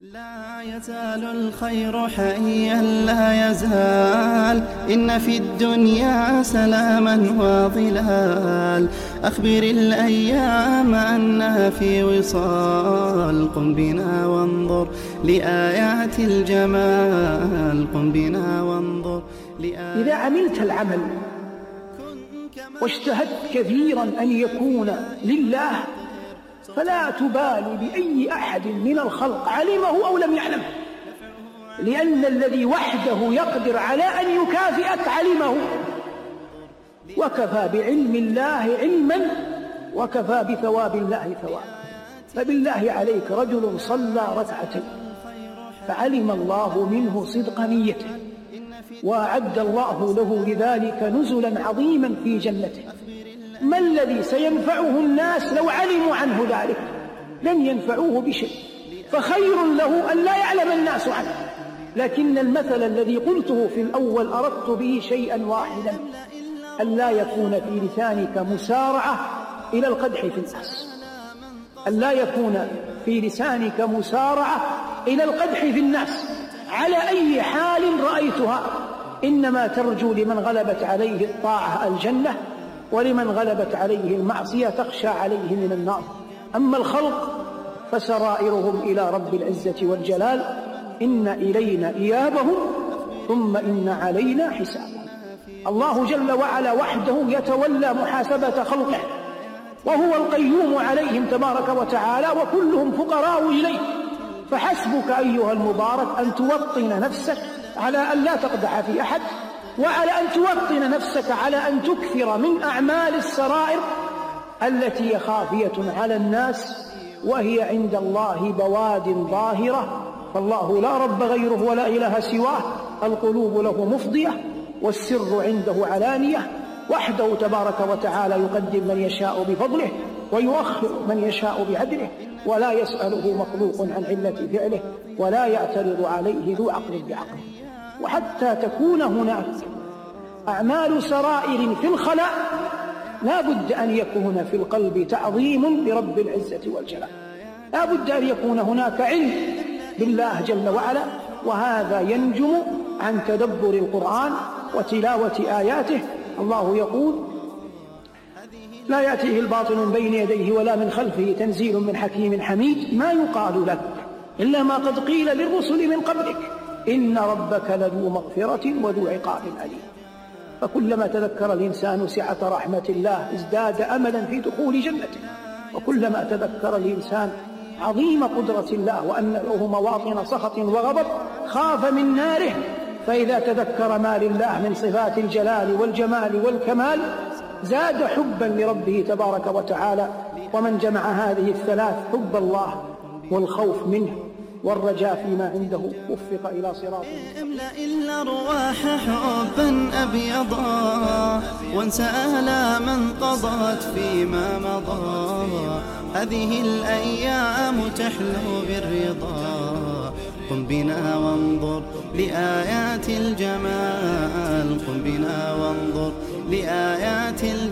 لا يزال الخير حيا لا يزال. إن في الدنيا سلاما وظلال أخبر الأيام أنها في وصال. قم بنا وانظر لآيات الجمال. قم بنا وانظر لآيات إذا عملت العمل واجتهدت كثيرا أن يكون لله فلا تبالي بأي أحد من الخلق. علمه أو لم يعلمه لأن الذي وحده يقدر على أن يكافئك علمه وكفى بعلم الله علما وكفى بثواب الله ثوابا فبالله عليك رجل صلى ركعتين فعلم الله منه صدق نيته وأعد الله له لذلك نزلا عظيما في جنته. ما الذي سينفعه الناس لو علموا عنه ذلك؟ لن ينفعوه بشيء. فخير له أن لا يعلم الناس عنه. لكن المثل الذي قلته في الأول أردت به شيئا واحدا. أن لا يكون في لسانك مسارعة إلى القدح في الناس. أن لا يكون في لسانك مسارعة إلى القدح في الناس. على أي حال رأيتها؟ إنما ترجو لمن غلبت عليه الطاعة الجنة ولمن غلبت عليه المعصية تخشى عليه من النار. أما الخلق فسرائرهم إلى رب العزة والجلال إن إلينا إيابهم ثم إن علينا حسابهم. الله جل وعلا وحده يتولى محاسبة خلقه وهو القيوم عليهم تبارك وتعالى وكلهم فقراء إليه. فحسبك أيها المبارك أن توطن نفسك على أن لا تقدح في أحد وعلى أن توطن نفسك على أن تكثر من أعمال السرائر التي هي خافية على الناس وهي عند الله بواد ظاهرة. فالله لا رب غيره ولا إله سواه. القلوب له مفضية والسر عنده علانية. وحده تبارك وتعالى يقدم من يشاء بفضله ويؤخر من يشاء بعدله. ولا يسأله مخلوق عن علة فعله ولا يعترض عليه ذو عقل بعقله. وحتى تكون هناك أعمال سرائر في الخلاء لا بد أن يكون في القلب تعظيم لرب العزة والجلال. لا بد أن يكون هناك علم بالله جل وعلا وهذا ينجم عن تدبر القرآن وتلاوة آياته. الله يقول لا يأتيه الباطل من بين يديه ولا من خلفه تنزيل من حكيم حميد ما يقال لك إلا ما قد قيل للرسل من قبلك. إن ربك لذو مغفرة وذو عقاب أليم. فكلما تذكر الإنسان سعة رحمة الله ازداد أملا في دخول جنته. وكلما تذكر الإنسان عظيم قدرة الله وأن له مواطن سخط وغضب خاف من ناره. فإذا تذكر ما لله من صفات الجلال والجمال والكمال زاد حبا لربه تبارك وتعالى. ومن جمع هذه الثلاث حب الله والخوف منه. والرجاء فيما عنده. وفق إلى صراط. أملأ الأرواح حبا أبيضا. وانسى آلاما قضت فيما مضى. هذه الأيام تحلو بالرضا. قم بنا وانظر لآيات الجمال. قم بنا وانظر لآيات الجمال